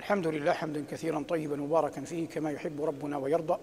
الحمد لله حمدا كثيرا طيبا مباركا فيه كما يحب ربنا ويرضى.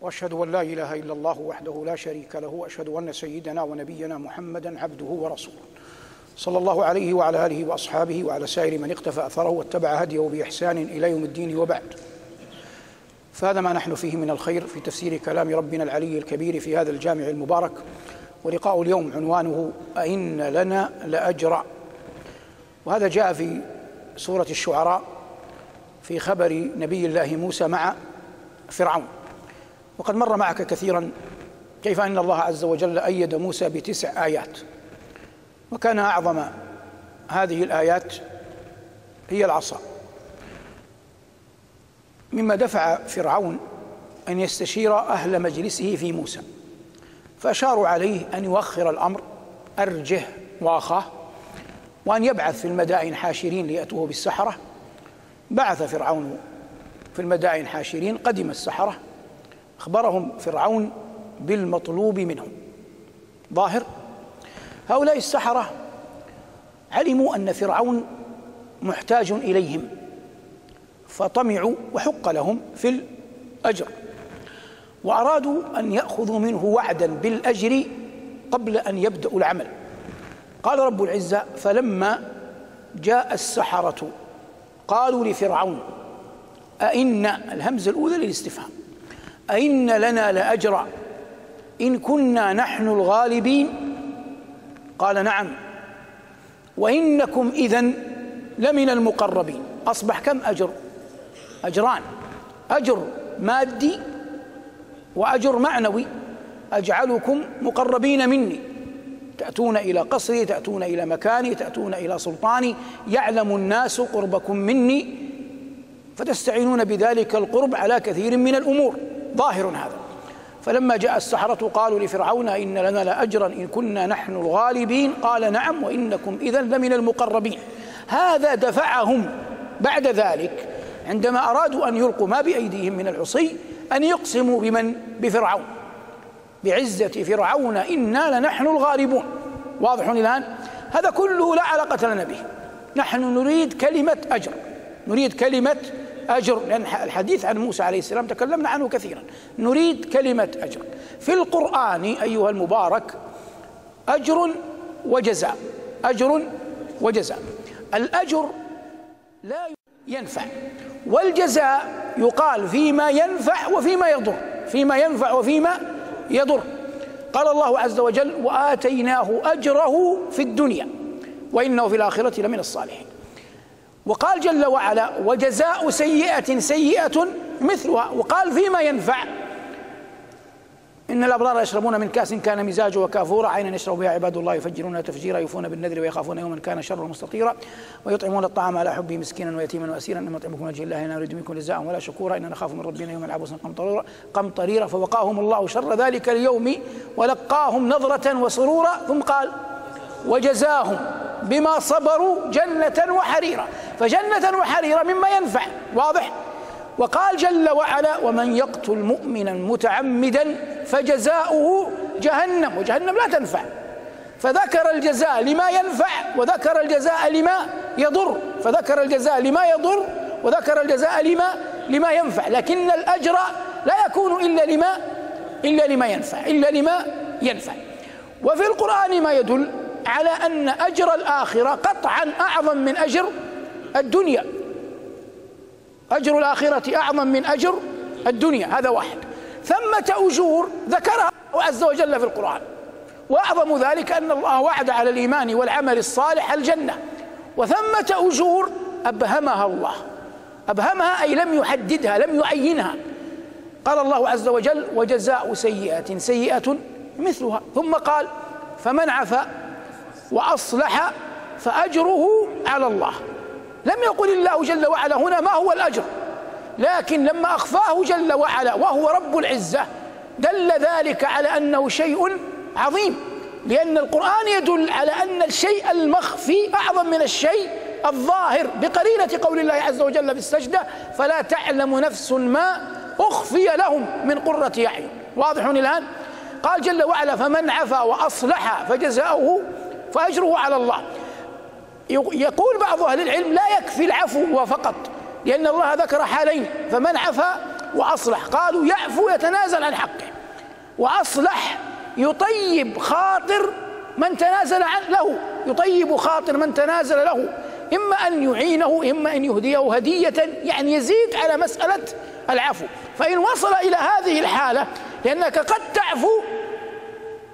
وأشهد أن لا إله إلا الله وحده لا شريك له وأشهد أن سيدنا ونبينا محمدا عبده ورسوله. صلى الله عليه وعلى آله وأصحابه وعلى سائر من اقتفى أثره واتبع هديه بإحسان إلى يوم الدين وبعد. فهذا ما نحن فيه من الخير في تفسير كلام ربنا العلي الكبير في هذا الجامع المبارك. ولقاء اليوم عنوانه أئن لنا لأجرا. وهذا جاء في سورة الشعراء في خبر نبي الله موسى مع فرعون. وقد مر معك كثيرا كيف أن الله عز وجل أيد موسى بتسع آيات. وكان أعظم هذه الآيات هي العصا. مما دفع فرعون أن يستشير أهل مجلسه في موسى. فأشاروا عليه أن يؤخر الأمر أرجه وأخاه وأن يبعث في المدائن حاشرين ليأتوه بالسحرة. بعث فرعون في المدائن حاشرين قدم السحرة أخبرهم فرعون بالمطلوب منهم. ظاهر هؤلاء السحرة علموا أن فرعون محتاج إليهم فطمعوا وحق لهم في الأجر وأرادوا أن يأخذوا منه وعدا بالأجر قبل أن يبدأوا العمل. قال رب العزة فلما جاء السحرة قالوا لفرعون أئن الهمزة الأولى للاستفهام أئن لنا لأجرا إن كنا نحن الغالبين. قال نعم وإنكم إذن لمن المقربين. أصبح كم؟ أجر أجران أجر مادي وأجر معنوي. أجعلكم مقربين مني. تأتون إلى قصري تأتون إلى مكاني تأتون إلى سلطاني. يعلم الناس قربكم مني فتستعينون بذلك القرب على كثير من الأمور. ظاهر هذا. فلما جاء السحرة قالوا لفرعون إن لنا لأجرا إن كنا نحن الغالبين. قال نعم وإنكم إذا لمن المقربين. هذا دفعهم بعد ذلك عندما أرادوا أن يلقوا ما بأيديهم من العصي أن يقسموا بمن؟ بفرعون. بعزة فرعون إنا لنحن الغالبون. واضح الآن؟ هذا كله لا علاقة لنا به. نحن نريد كلمة أجر. نريد كلمة أجر. لأن الحديث عن موسى عليه السلام تكلمنا عنه كثيرا. نريد كلمة أجر. في القرآن أيها المبارك أجر وجزاء. أجر وجزاء. الأجر لا ينفع. والجزاء يقال فيما ينفع وفيما يضر. فيما ينفع وفيما يضر. قال الله عز وجل وآتيناه أجره في الدنيا وإنه في الآخرة لمن الصالحين. وقال جل وعلا وجزاء سيئة سيئة مثلها. وقال فيما ينفع إن الأبرار يشربون من كأس كان مزاجه كافورا عينا يشرب بها عباد الله يفجرون تفجيرا يوفون بالنذر ويخافون يوما كان شره مستطيرا. ويطعمون الطعام على حبه مسكينا ويتيما واسيرا. إنما يطعمكم وجه الله لا نريد منكم جزاء ولا شكورا. اننا نخاف من ربنا يوما عبوسا قمطريرا قمطريرا. فوقاهم الله شر ذلك اليوم. ولقاهم نظرة وسرورا. ثم قال وجزاهم بما صبروا جنة وحريرا. فجنة وحريرا مما ينفع. واضح؟ وقال جل وعلا ومن يقتل مؤمنا متعمدا فجزاؤه جهنم. وجهنم لا تنفع. فذكر الجزاء لما ينفع وذكر الجزاء لما يضر. فذكر الجزاء لما يضر وذكر الجزاء لما لما ينفع. لكن الأجر لا يكون إلا لما إلا لما ينفع إلا لما ينفع. وفي القرآن ما يدل على أن أجر الآخرة قطعا أعظم من أجر الدنيا. أجر الآخرة أعظم من أجر الدنيا هذا واحد. ثمة أجور ذكرها عز وجل في القرآن. وأعظم ذلك أن الله وعد على الإيمان والعمل الصالح الجنة. وثمة أجور أبهمها الله. أبهمها أي لم يحددها لم يعينها. قال الله عز وجل وجزاء سيئة سيئة مثلها. ثم قال فمن عفا وأصلح فأجره على الله. لم يقل الله جل وعلا هنا ما هو الأجر لكن لما أخفاه جل وعلا وهو رب العزة دل ذلك على أنه شيء عظيم لأن القرآن يدل على أن الشيء المخفي أعظم من الشيء الظاهر بقرينة قول الله عز وجل في السجدة فلا تعلم نفس ما أخفي لهم من قرة أعين. واضح الآن؟ قال جل وعلا فمن عفا وأصلح فجزاؤه فأجره على الله. يقول بعض أهل العلم لا يكفي العفو فقط لأن الله ذكر حالين فمن عفا وأصلح قالوا يعفو يتنازل عن حقه وأصلح يطيب خاطر من تنازل عن له يطيب خاطر من تنازل له إما أن يعينه إما أن يهديه هدية يعني يزيد على مسألة العفو. فإن وصل إلى هذه الحالة لأنك قد تعفو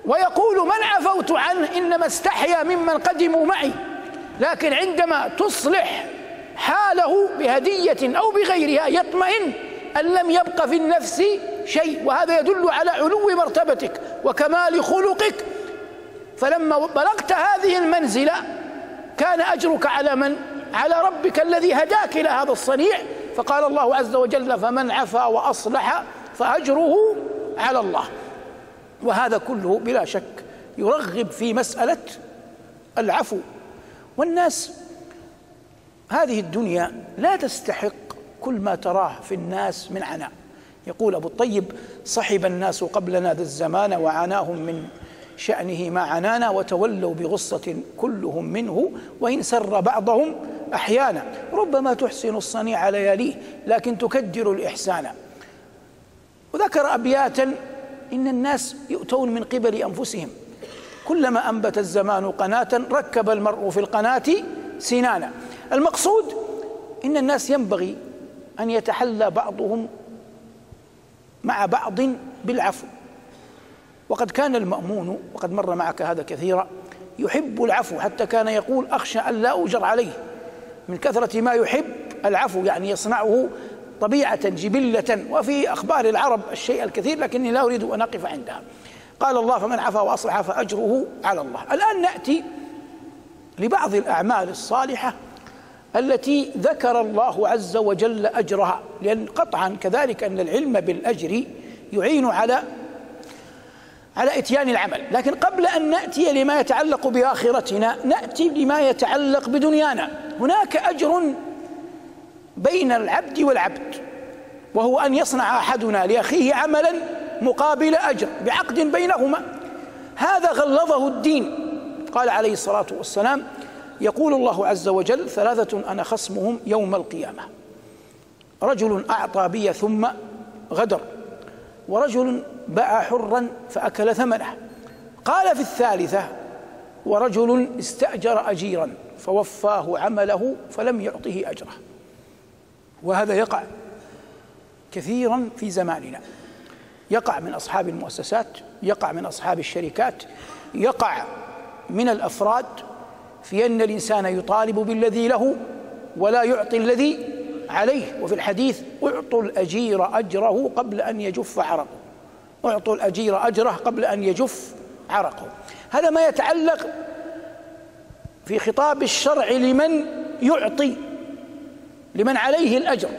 ويقول من عفوت عنه إنما استحيا ممن قدموا معي. لكن عندما تصلح حاله بهدية أو بغيرها يطمئن أن لم يبق في النفس شيء وهذا يدل على علو مرتبتك وكمال خلقك. فلما بلغت هذه المنزلة كان أجرك على من؟ على ربك الذي هداك إلى هذا الصنيع. فقال الله عز وجل فمن عفا وأصلح فأجره على الله. وهذا كله بلا شك يرغب في مسألة العفو. والناس هذه الدنيا لا تستحق كل ما تراه في الناس من عناء. يقول أبو الطيب صحب الناس قبلنا ذا الزمان وعاناهم من شأنه ما عنانا وتولوا بغصة كلهم منه وإن سر بعضهم أحيانا. ربما تحسن الصنيع لياليه لكن تكدر الإحسان. وذكر أبياتا إن الناس يؤتون من قبل أنفسهم. كلما أنبت الزمان قناة ركب المرء في القناة سنانا. المقصود إن الناس ينبغي أن يتحلى بعضهم مع بعض بالعفو. وقد كان المأمون وقد مر معك هذا كثيرا يحب العفو حتى كان يقول أخشى أن لا أوجر عليه. من كثرة ما يحب العفو يعني يصنعه طبيعة جبلة. وفي أخبار العرب الشيء الكثير لكني لا أريد أن أقف عندها. قال الله فمن عفا وأصلح فأجره على الله. الآن نأتي لبعض الأعمال الصالحة التي ذكر الله عز وجل أجرها. لأن قطعا كذلك أن العلم بالأجر يعين على على إتيان العمل. لكن قبل أن نأتي لما يتعلق بآخرتنا نأتي لما يتعلق بدنيانا. هناك أجر بين العبد والعبد وهو أن يصنع أحدنا لأخيه عملا مقابل أجر بعقد بينهما. هذا غلظه الدين. قال عليه الصلاة والسلام يقول الله عز وجل ثلاثة أنا خصمهم يوم القيامة. رجل أعطى بي ثم غدر ورجل باع حرا فأكل ثمنه. قال في الثالثة ورجل استأجر أجيرا فوفاه عمله فلم يعطه أجره. وهذا يقع كثيرا في زماننا. يقع من أصحاب المؤسسات يقع من أصحاب الشركات يقع من الأفراد في أن الإنسان يطالب بالذي له ولا يعطي الذي عليه. وفي الحديث أعطوا الأجير أجره قبل أن يجف عرقه. أعطوا الأجير أجره قبل أن يجف عرقه. هذا ما يتعلق في خطاب الشرع لمن يعطي لمن عليه الأجر.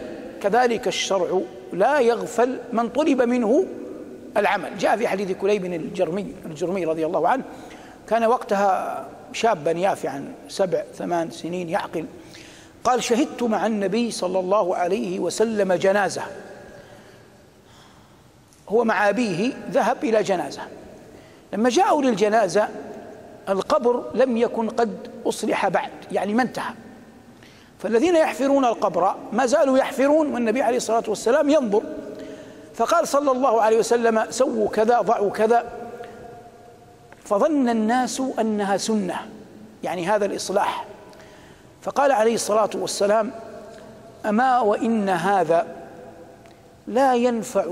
كذلك الشرع لا يغفل من طلب منه العمل. جاء في حديث كليب الجرمي الجرمي رضي الله عنه كان وقتها شابا يافعا سبع ثمان سنين يعقل قال شهدت مع النبي صلى الله عليه وسلم جنازة. هو مع أبيه ذهب إلى جنازة. لما جاءوا للجنازة القبر لم يكن قد أصلح بعد يعني ما انتهى. فالذين يحفرون القبر ما زالوا يحفرون والنبي عليه الصلاة والسلام ينظر. فقال صلى الله عليه وسلم سووا كذا ضعوا كذا. فظن الناس أنها سنة يعني هذا الإصلاح. فقال عليه الصلاة والسلام أما وإن هذا لا ينفع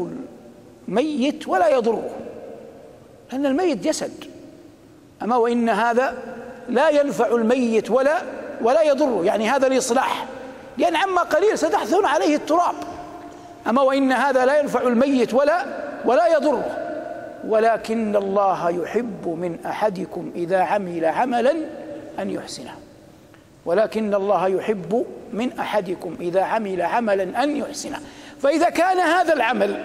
ميت ولا يضره لأن الميت جسد. أما وإن هذا لا ينفع الميت ولا ولا يضره يعني هذا الإصلاح لأن عما قليل ستحثون عليه التراب. أما وإن هذا لا ينفع الميت ولا ولا يضره ولكن الله يحب من أحدكم إذا عمل عملا أن يحسنه. ولكن الله يحب من أحدكم إذا عمل عملا أن يحسنه. فإذا كان هذا العمل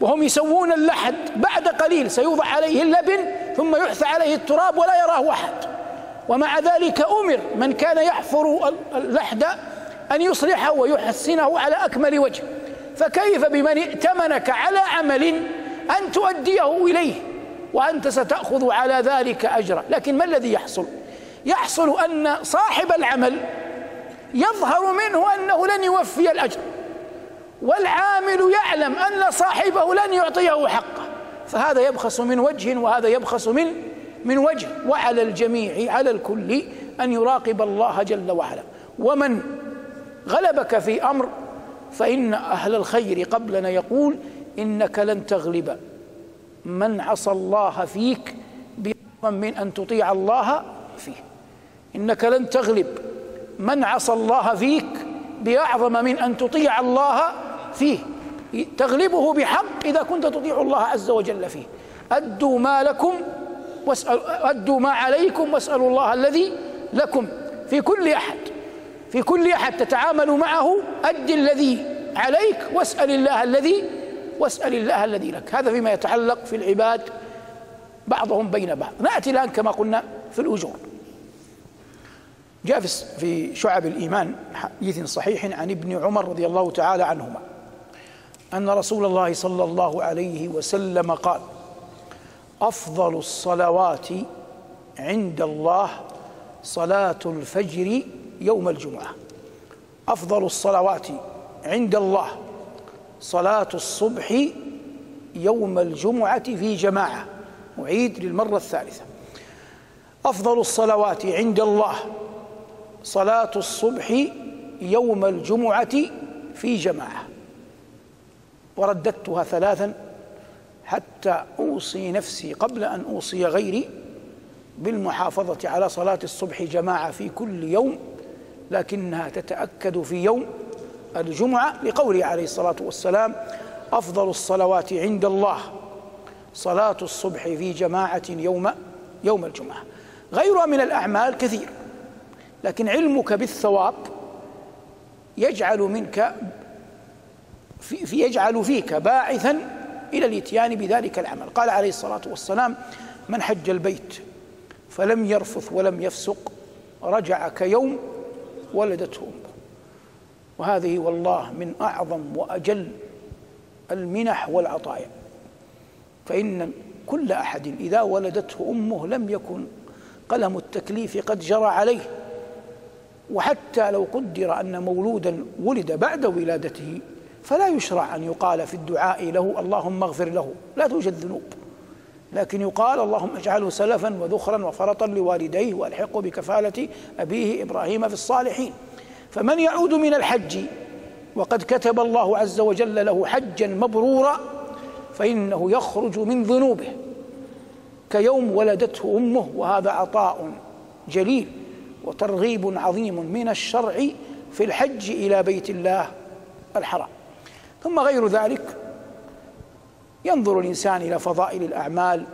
وهم يسوون اللحد بعد قليل سيوضع عليه اللبن ثم يحثى عليه التراب ولا يراه أحد. ومع ذلك أمر من كان يحفر اللحد أن يصلحه ويحسنه على أكمل وجه. فكيف بمن ائتمنك على عمل أن تؤديه إليه وأنت ستأخذ على ذلك أجرا؟ لكن ما الذي يحصل؟ يحصل أن صاحب العمل يظهر منه أنه لن يوفي الأجر والعامل يعلم أن صاحبه لن يعطيه حقه فهذا يبخس من وجه وهذا يبخس من من وجه وعلى الجميع على الكل أن يراقب الله جل وعلا. ومن غلبك في أمر فإن أهل الخير قبلنا يقول إنك لن تغلب. من عصى الله فيك من أن تطيع الله فيه. إنك لن تغلب. من عصى الله فيك بأعظم من أن تطيع الله فيه. تغلبه بحق إذا كنت تطيع الله عز وجل فيه. أدوا ما لكم واسأل أدوا ما عليكم واسألوا الله الذي لكم. في كل أحد في كل أحد تتعامل معه أد الذي عليك واسأل الله الذي واسأل الله الذي لك. هذا فيما يتعلق في العباد بعضهم بين بعض. نأتي الآن كما قلنا في الأجور. جاء في شعب الإيمان حديث صحيح عن ابن عمر رضي الله تعالى عنهما. أن رسول الله صلى الله عليه وسلم قال أفضل الصلوات عند الله صلاة الفجر يوم الجمعة. أفضل الصلوات عند الله صلاة الصبح يوم الجمعة في جماعة. أعيد للمرة الثالثة. أفضل الصلوات عند الله صلاة الصبح يوم الجمعة في جماعة. ورددتها ثلاثا حتى أوصي نفسي قبل أن أوصي غيري بالمحافظة على صلاة الصبح جماعة في كل يوم لكنها تتأكد في يوم الجمعة لقوله عليه الصلاة والسلام أفضل الصلوات عند الله صلاة الصبح في جماعة يوم يوم الجمعة. غيرها من الأعمال كثير لكن علمك بالثواب يجعل منك في, في يجعل فيك باعثا إلى الإتيان بذلك العمل. قال عليه الصلاة والسلام من حج البيت فلم يرفث ولم يفسق رجع كيوم ولدته أمه. وهذه والله من أعظم وأجل المنح والعطايا. فإن كل أحد إذا ولدته أمه لم يكن قلم التكليف قد جرى عليه. وحتى لو قدر أن مولودا ولد بعد ولادته فلا يشرع أن يقال في الدعاء له اللهم اغفر له. لا توجد ذنوب. لكن يقال اللهم اجعله سلفا وذخرا وفرطا لوالديه والحقه بكفالة أبيه إبراهيم في الصالحين. فمن يعود من الحج وقد كتب الله عز وجل له حجا مبرورا فإنه يخرج من ذنوبه. كيوم ولدته أمه وهذا عطاء جليل وترغيب عظيم من الشرع في الحج إلى بيت الله الحرام. ثم غير ذلك ينظر الإنسان إلى فضائل الأعمال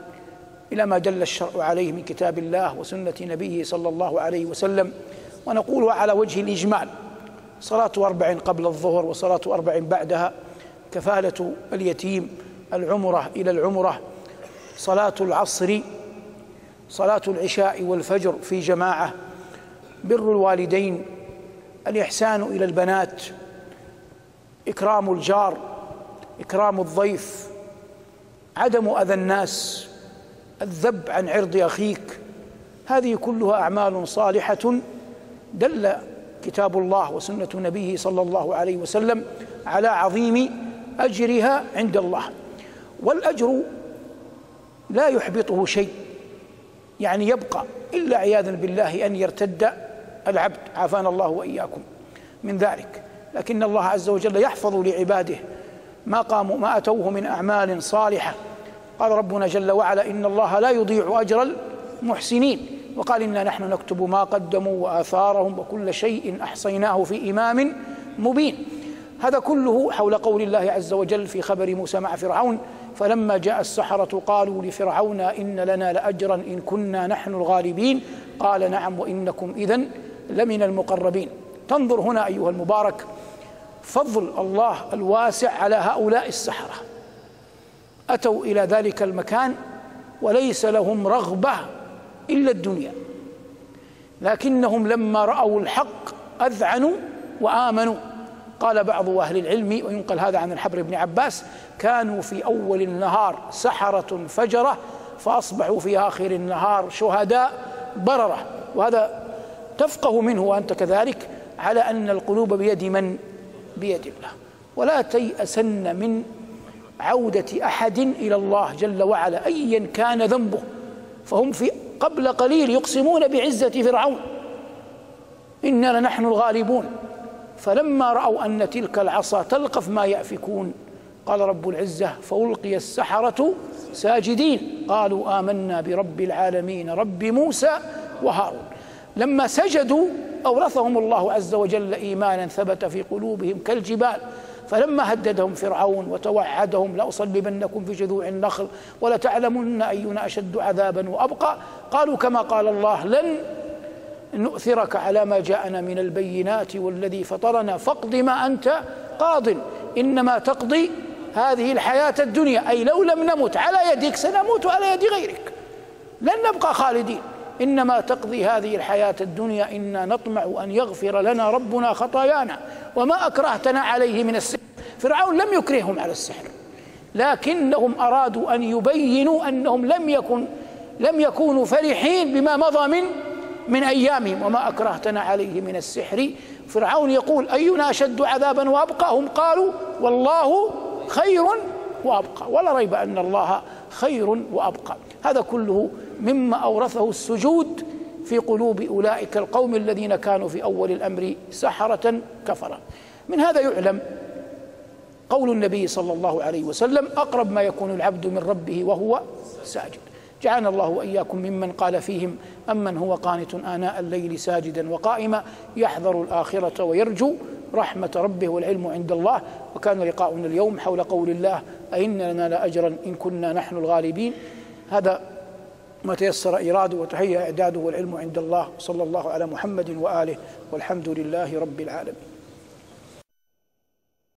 إلى ما دل الشرع عليه من كتاب الله وسنة نبيه صلى الله عليه وسلم ونقول على وجه الإجمال صلاة أربع قبل الظهر وصلاة أربع بعدها كفالة اليتيم العمرة إلى العمرة صلاة العصر صلاة العشاء والفجر في جماعة بر الوالدين الإحسان إلى البنات إكرام الجار إكرام الضيف عدم أذى الناس الذب عن عرض أخيك. هذه كلها أعمال صالحة دل كتاب الله وسنة نبيه صلى الله عليه وسلم على عظيم أجرها عند الله. والأجر لا يحبطه شيء يعني يبقى إلا عياذا بالله أن يرتد العبد. عافانا الله وإياكم من ذلك. لكن الله عز وجل يحفظ لعباده. ما قاموا ما أتوه من أعمال صالحة. قال ربنا جل وعلا إن الله لا يضيع أجر المحسنين. وقال إنا نحن نكتب ما قدموا وآثارهم وكل شيء أحصيناه في إمام مبين. هذا كله حول قول الله عز وجل في خبر موسى مع فرعون فلما جاء السحرة قالوا لفرعون إن لنا لأجرا إن كنا نحن الغالبين. قال نعم وإنكم إذن لمن المقربين. تنظر هنا أيها المبارك فضل الله الواسع على هؤلاء السحرة. أتوا إلى ذلك المكان وليس لهم رغبة إلا الدنيا. لكنهم لما رأوا الحق أذعنوا وآمنوا. قال بعض أهل العلم وينقل هذا عن الحبر بن عباس كانوا في أول النهار سحرة فجرة فأصبحوا في آخر النهار شهداء بررة. وهذا تفقه منه وأنت كذلك على أن القلوب بيد من؟ بيد الله. ولا تيأسن من عودة أحد إلى الله جل وعلا أيا كان ذنبه. فهم في قبل قليل يقسمون بعزة فرعون. إنا لنحن الغالبون. فلما رأوا أن تلك العصا تلقف ما يأفكون قال رب العزة فألقي السحرة ساجدين. قالوا آمنا برب العالمين رب موسى وهارون. لما سجدوا أورثهم الله عز وجل إيمانا ثبت في قلوبهم كالجبال فلما هددهم فرعون وتوعدهم لأصلبنكم في جذوع النخل ولتعلمن أينا أشد عذابا وأبقى قالوا كما قال الله لن نؤثرك على ما جاءنا من البينات والذي فطرنا فاقض ما أنت قاض إنما تقضي هذه الحياة الدنيا أي لو لم نمت على يدك سنموت على يد غيرك لن نبقى خالدين. إنما تقضي هذه الحياة الدنيا إنا نطمع أن يغفر لنا ربنا خطايانا. وما أكرهتنا عليه من السحر. فرعون لم يكرههم على السحر. لكنهم أرادوا أن يبينوا أنهم لم يكن لم يكونوا فرحين بما مضى من من أيامهم وما أكرهتنا عليه من السحر. فرعون يقول أينا أشد عذابا وأبقى؟ هم قالوا والله خير وأبقى. ولا ريب أن الله خير وأبقى. هذا كله مما أورثه السجود في قلوب أولئك القوم الذين كانوا في أول الأمر سحرة كفرة. من هذا يعلم قول النبي صلى الله عليه وسلم أقرب ما يكون العبد من ربه وهو ساجد. جعلنا الله وإياكم ممن قال فيهم أمن هو قانت آناء الليل ساجدا وقائما يحذر الآخرة ويرجو رحمة ربه والعلم عند الله. وكان لقاؤنا اليوم حول قول الله أئن لنا لأجرا إن كنا نحن الغالبين. هذا ما تيسر إراده وتهيأ إعداده والعلم عند الله. صلى الله على محمد وآله والحمد لله رب العالمين.